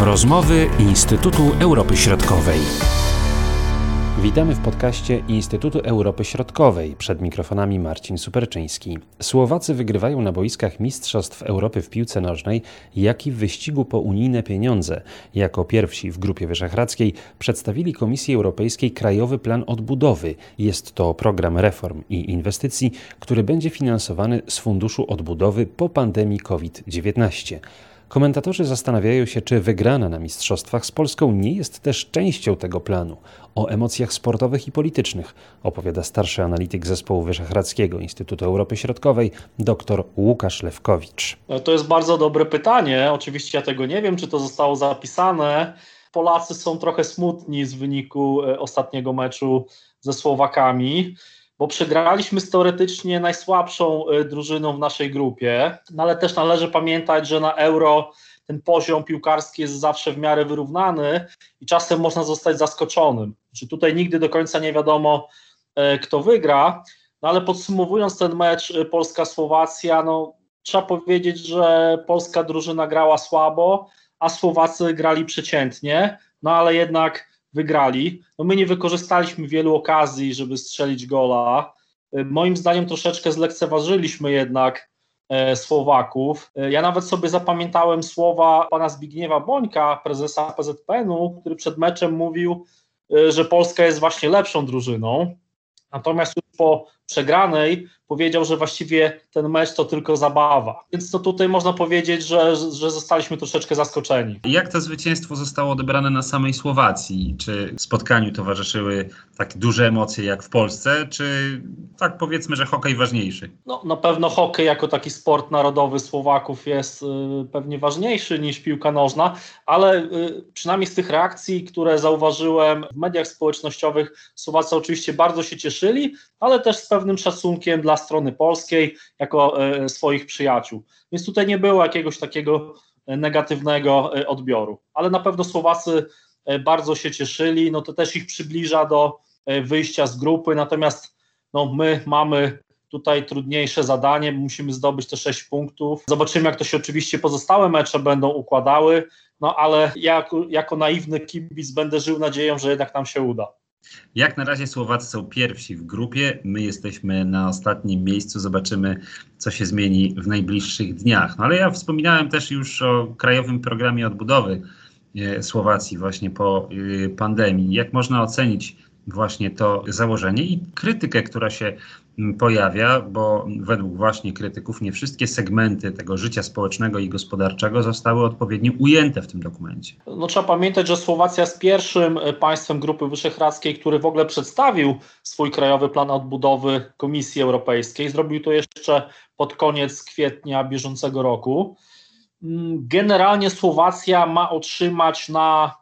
Rozmowy Instytutu Europy Środkowej. Witamy w podcaście Instytutu Europy Środkowej. Przed mikrofonami Marcin Superczyński. Słowacy wygrywają na boiskach Mistrzostw Europy w piłce nożnej, jak i w wyścigu po unijne pieniądze. Jako pierwsi w Grupie Wyszehradzkiej przedstawili Komisji Europejskiej Krajowy Plan Odbudowy. Jest to program reform i inwestycji, który będzie finansowany z Funduszu Odbudowy po pandemii COVID-19. Komentatorzy zastanawiają się, czy wygrana na mistrzostwach z Polską nie jest też częścią tego planu. O emocjach sportowych i politycznych opowiada starszy analityk zespołu Wyszehradzkiego Instytutu Europy Środkowej dr Łukasz Lewkowicz. No, to jest bardzo dobre pytanie. Oczywiście ja tego nie wiem, czy to zostało zapisane. Polacy są trochę smutni z wyniku e, ostatniego meczu ze Słowakami bo przegraliśmy z teoretycznie najsłabszą y, drużyną w naszej grupie, no ale też należy pamiętać, że na euro ten poziom piłkarski jest zawsze w miarę wyrównany i czasem można zostać zaskoczonym. Czy tutaj nigdy do końca nie wiadomo, y, kto wygra, no ale podsumowując ten mecz y, Polska-Słowacja, no trzeba powiedzieć, że polska drużyna grała słabo, a Słowacy grali przeciętnie, no ale jednak wygrali. No my nie wykorzystaliśmy wielu okazji, żeby strzelić gola. E, moim zdaniem troszeczkę zlekceważyliśmy jednak e, Słowaków. E, ja nawet sobie zapamiętałem słowa pana Zbigniewa Bońka, prezesa PZPN-u, który przed meczem mówił, że Polska jest właśnie lepszą drużyną. Natomiast po przegranej powiedział, że właściwie ten mecz to tylko zabawa. Więc to tutaj można powiedzieć, że, że zostaliśmy troszeczkę zaskoczeni. Jak to zwycięstwo zostało odebrane na samej Słowacji? Czy spotkaniu towarzyszyły tak duże emocje jak w Polsce, czy tak powiedzmy, że hokej ważniejszy? No, na pewno hokej jako taki sport narodowy Słowaków jest y, pewnie ważniejszy niż piłka nożna, ale y, przynajmniej z tych reakcji, które zauważyłem w mediach społecznościowych, Słowacy oczywiście bardzo się cieszyli, ale też z pewnym szacunkiem dla strony polskiej, jako e, swoich przyjaciół. Więc tutaj nie było jakiegoś takiego e, negatywnego e, odbioru. Ale na pewno Słowacy bardzo się cieszyli, no to też ich przybliża do wyjścia z grupy, natomiast no, my mamy tutaj trudniejsze zadanie, musimy zdobyć te 6 punktów. Zobaczymy, jak to się oczywiście pozostałe mecze będą układały, no ale ja jako, jako naiwny kibic będę żył nadzieją, że jednak nam się uda. Jak na razie Słowacy są pierwsi w grupie, my jesteśmy na ostatnim miejscu, zobaczymy co się zmieni w najbliższych dniach. No ale ja wspominałem też już o krajowym programie odbudowy e, Słowacji właśnie po e, pandemii. Jak można ocenić właśnie to założenie i krytykę, która się pojawia, bo według właśnie krytyków nie wszystkie segmenty tego życia społecznego i gospodarczego zostały odpowiednio ujęte w tym dokumencie. No, trzeba pamiętać, że Słowacja jest pierwszym państwem Grupy Wyszehradzkiej, który w ogóle przedstawił swój krajowy plan odbudowy Komisji Europejskiej. Zrobił to jeszcze pod koniec kwietnia bieżącego roku. Generalnie Słowacja ma otrzymać na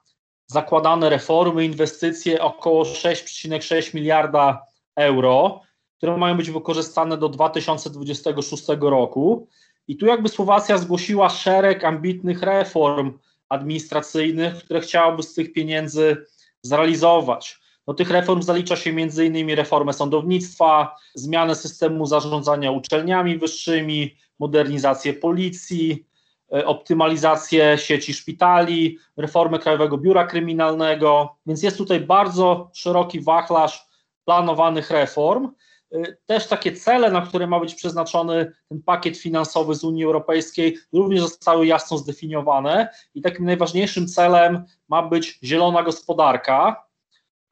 zakładane reformy, inwestycje około 6,6 miliarda euro które mają być wykorzystane do 2026 roku. I tu jakby Słowacja zgłosiła szereg ambitnych reform administracyjnych, które chciałaby z tych pieniędzy zrealizować. Do tych reform zalicza się m.in. reformę sądownictwa, zmianę systemu zarządzania uczelniami wyższymi, modernizację policji, e, optymalizację sieci szpitali, reformę Krajowego Biura Kryminalnego. Więc jest tutaj bardzo szeroki wachlarz planowanych reform. Y, też takie cele, na które ma być przeznaczony ten pakiet finansowy z Unii Europejskiej, również zostały jasno zdefiniowane i takim najważniejszym celem ma być zielona gospodarka.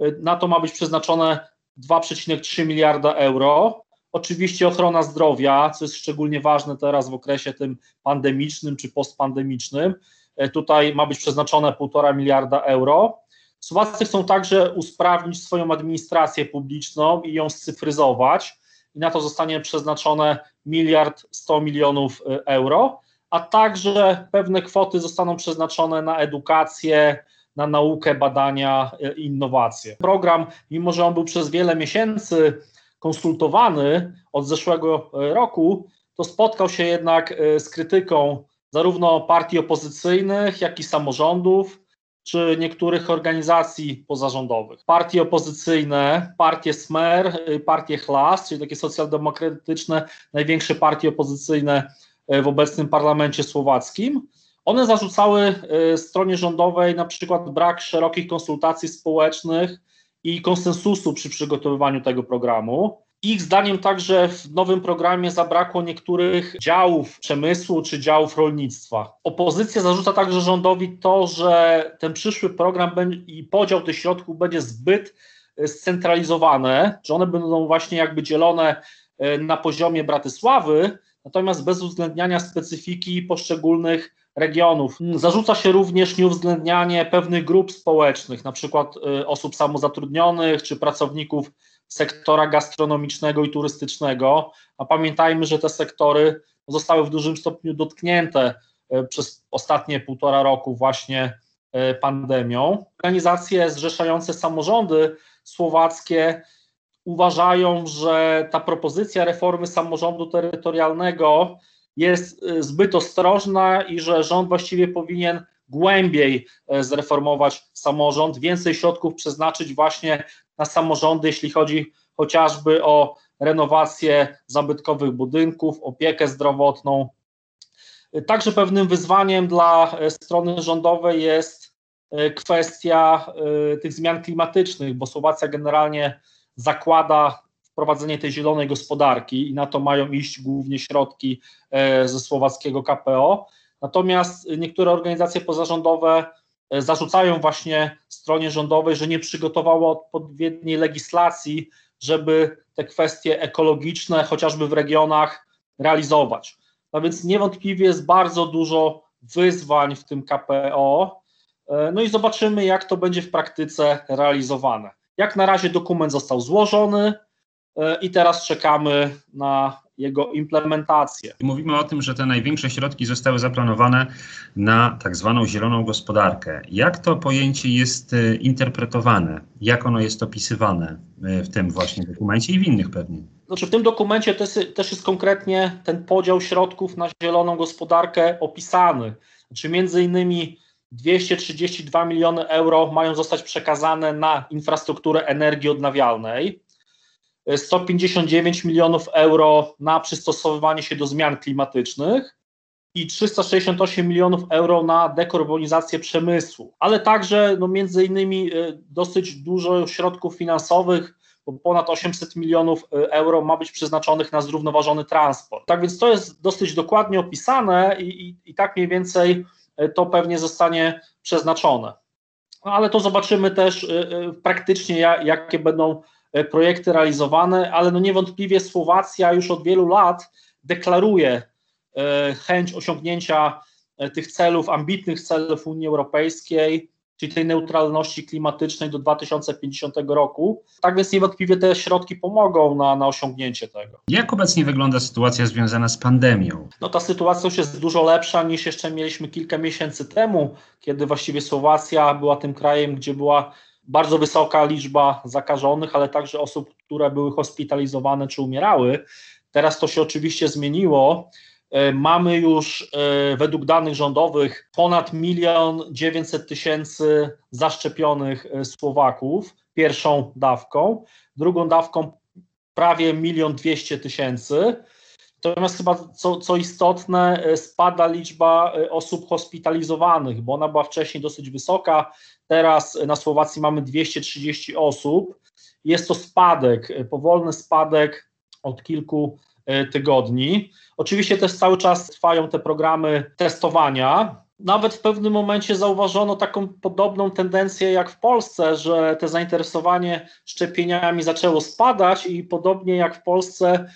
Y, na to ma być przeznaczone 2,3 miliarda euro. Oczywiście ochrona zdrowia, co jest szczególnie ważne teraz w okresie tym pandemicznym czy postpandemicznym. Y, tutaj ma być przeznaczone 1,5 miliarda euro. Słowacy chcą także usprawnić swoją administrację publiczną i ją scyfryzować i na to zostanie przeznaczone miliard 100 milionów y, euro, a także pewne kwoty zostaną przeznaczone na edukację, na naukę, badania i y, innowacje. Program, mimo że on był przez wiele miesięcy konsultowany od zeszłego y, roku, to spotkał się jednak z krytyką zarówno partii opozycyjnych, jak i samorządów czy niektórych organizacji pozarządowych. Partie opozycyjne, partie Smer, y, partie Hlas, czyli takie socjaldemokratyczne, największe partie opozycyjne y, w obecnym parlamencie słowackim, One zarzucały stronie rządowej na przykład brak szerokich konsultacji społecznych i konsensusu przy przygotowywaniu tego programu. Ich zdaniem także w nowym programie zabrakło niektórych działów przemysłu czy działów rolnictwa. Opozycja zarzuca także rządowi to, że ten przyszły program i podział tych środków będzie zbyt e, scentralizowane, że one będą właśnie jakby dzielone e, na poziomie Bratysławy, natomiast bez uwzględniania specyfiki poszczególnych regionów. Zarzuca się również nieuwzględnianie pewnych grup społecznych, na przykład e, osób samozatrudnionych czy pracowników sektora gastronomicznego i turystycznego, a pamiętajmy, że te sektory zostały w dużym stopniu dotknięte e, przez ostatnie półtora roku właśnie e, pandemią. Organizacje zrzeszające samorządy słowackie uważają, że ta propozycja reformy samorządu terytorialnego jest e, zbyt ostrożna i że rząd właściwie powinien głębiej zreformować samorząd, więcej środków przeznaczyć właśnie na samorządy, jeśli chodzi chociażby o renowację zabytkowych budynków, opiekę zdrowotną. Także pewnym wyzwaniem dla e, strony rządowej jest e, kwestia e, tych zmian klimatycznych, bo Słowacja generalnie zakłada wprowadzenie tej zielonej gospodarki i na to mają iść głównie środki ze słowackiego KPO. Natomiast niektóre organizacje pozarządowe zarzucają właśnie stronie rządowej, że nie przygotowała odpowiedniej legislacji, żeby te kwestie ekologiczne, chociażby w regionach, realizować. No więc niewątpliwie jest bardzo dużo wyzwań w tym KPO. E, no i zobaczymy, jak to będzie w praktyce realizowane. Jak na razie dokument został złożony e, i teraz czekamy na jego implementację. Mówimy o tym, że te największe środki zostały zaplanowane na tak zwaną zieloną gospodarkę. Jak to pojęcie jest e, interpretowane? Jak ono jest opisywane e, w tym właśnie dokumencie i w innych pewnie? Znaczy w tym dokumencie też, też jest konkretnie ten podział środków na zieloną gospodarkę opisany. Znaczy między innymi 232 miliony euro mają zostać przekazane na infrastrukturę energii odnawialnej, 159 milionów euro na przystosowywanie się do zmian klimatycznych i 368 milionów euro na dekarbonizację przemysłu, ale także no, między innymi e, dosyć dużo środków finansowych, bo ponad 800 milionów e, euro ma być przeznaczonych na zrównoważony transport. Tak więc to jest dosyć dokładnie opisane i, i, i tak mniej więcej e, to pewnie zostanie przeznaczone. No, ale to zobaczymy też praktycznie, jakie będą projekty realizowane, ale no niewątpliwie Słowacja już od wielu lat deklaruje e, chęć osiągnięcia e, tych celów, ambitnych celów Unii Europejskiej, czyli tej neutralności klimatycznej do 2050 roku. Tak więc niewątpliwie te środki pomogą na, na osiągnięcie tego. Jak obecnie wygląda sytuacja związana z pandemią? No ta sytuacja już jest dużo lepsza niż jeszcze mieliśmy kilka miesięcy temu, kiedy właściwie Słowacja była tym krajem, gdzie była bardzo wysoka liczba zakażonych, ale także osób, które były hospitalizowane czy umierały. Teraz to się oczywiście zmieniło. E, mamy już e, według danych rządowych ponad milion dziewięćset tysięcy zaszczepionych e, Słowaków pierwszą dawką, drugą dawką prawie milion dwieście tysięcy. Natomiast chyba co, co istotne, spada liczba osób hospitalizowanych, bo ona była wcześniej dosyć wysoka, Teraz na Słowacji mamy 230 osób. Jest to spadek, powolny spadek od kilku e, tygodni. Oczywiście też cały czas trwają te programy testowania. Nawet w pewnym momencie zauważono taką podobną tendencję jak w Polsce, że te zainteresowanie szczepieniami zaczęło spadać i podobnie jak w Polsce E,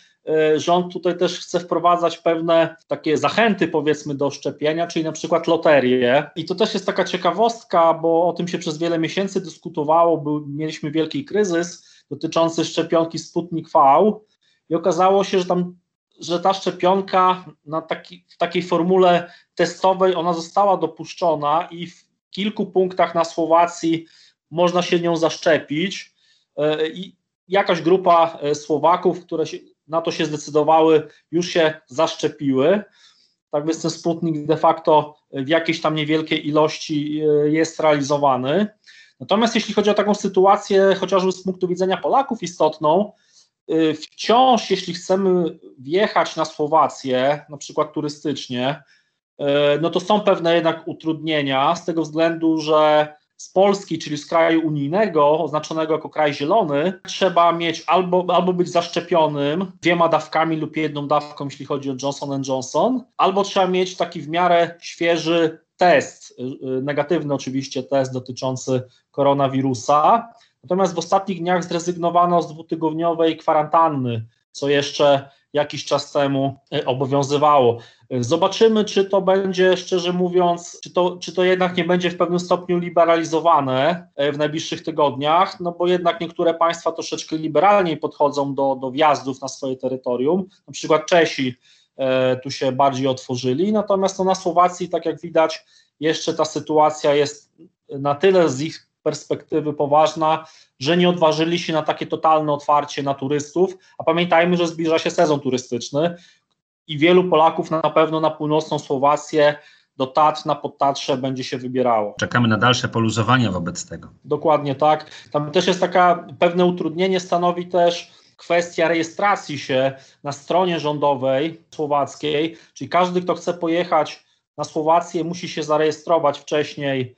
rząd tutaj też chce wprowadzać pewne takie zachęty, powiedzmy, do szczepienia, czyli na przykład loterie. I to też jest taka ciekawostka, bo o tym się przez wiele miesięcy dyskutowało, był, mieliśmy wielki kryzys dotyczący szczepionki Sputnik V i okazało się, że tam że ta szczepionka na taki, w takiej formule testowej ona została dopuszczona i w kilku punktach na Słowacji można się nią zaszczepić. E, I jakaś grupa e, Słowaków, które się, na to się zdecydowały, już się zaszczepiły. Tak więc ten Sputnik de facto w jakiejś tam niewielkiej ilości e, jest realizowany. Natomiast jeśli chodzi o taką sytuację, chociażby z punktu widzenia Polaków istotną, e, wciąż jeśli chcemy wjechać na Słowację, na przykład turystycznie, no to są pewne jednak utrudnienia z tego względu, że z Polski, czyli z kraju unijnego, oznaczonego jako kraj zielony, trzeba mieć albo, albo być zaszczepionym dwiema dawkami lub jedną dawką, jeśli chodzi o Johnson Johnson, albo trzeba mieć taki w miarę świeży test, y, y, negatywny oczywiście test dotyczący koronawirusa. Natomiast w ostatnich dniach zrezygnowano z dwutygodniowej kwarantanny, co jeszcze jakiś czas temu y, obowiązywało. Zobaczymy, czy to będzie, szczerze mówiąc, czy to, czy to jednak nie będzie w pewnym stopniu liberalizowane w najbliższych tygodniach, no bo jednak niektóre państwa troszeczkę liberalniej podchodzą do, do wjazdów na swoje terytorium. Na przykład Czesi E, tu się bardziej otworzyli. Natomiast no, na Słowacji, tak jak widać, jeszcze ta sytuacja jest na tyle z ich perspektywy poważna, że nie odważyli się na takie totalne otwarcie na turystów. A pamiętajmy, że zbliża się sezon turystyczny i wielu Polaków na pewno na północną Słowację do Tatr, na Podtatrze będzie się wybierało. Czekamy na dalsze poluzowania wobec tego. Dokładnie tak. Tam też jest taka pewne utrudnienie stanowi też kwestia rejestracji się na stronie rządowej słowackiej, czyli każdy, kto chce pojechać na Słowację, musi się zarejestrować wcześniej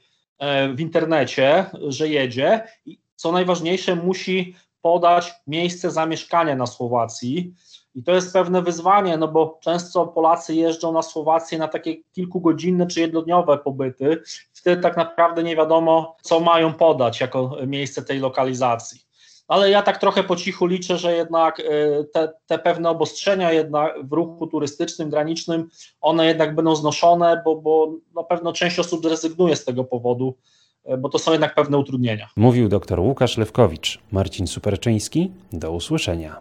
w internecie, że jedzie i co najważniejsze, musi podać miejsce zamieszkania na Słowacji. I to jest pewne wyzwanie, no bo często Polacy jeżdżą na Słowację na takie kilkugodzinne czy jednodniowe pobyty. Wtedy tak naprawdę nie wiadomo, co mają podać jako miejsce tej lokalizacji ale ja tak trochę po cichu liczę, że jednak y, te, te, pewne obostrzenia jednak w ruchu turystycznym, granicznym, one jednak będą znoszone, bo, bo na pewno część osób zrezygnuje z tego powodu, y, bo to są jednak pewne utrudnienia. Mówił dr Łukasz Lewkowicz. Marcin Superczyński, do usłyszenia.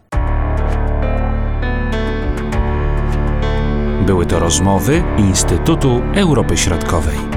Były to rozmowy Instytutu Europy Środkowej.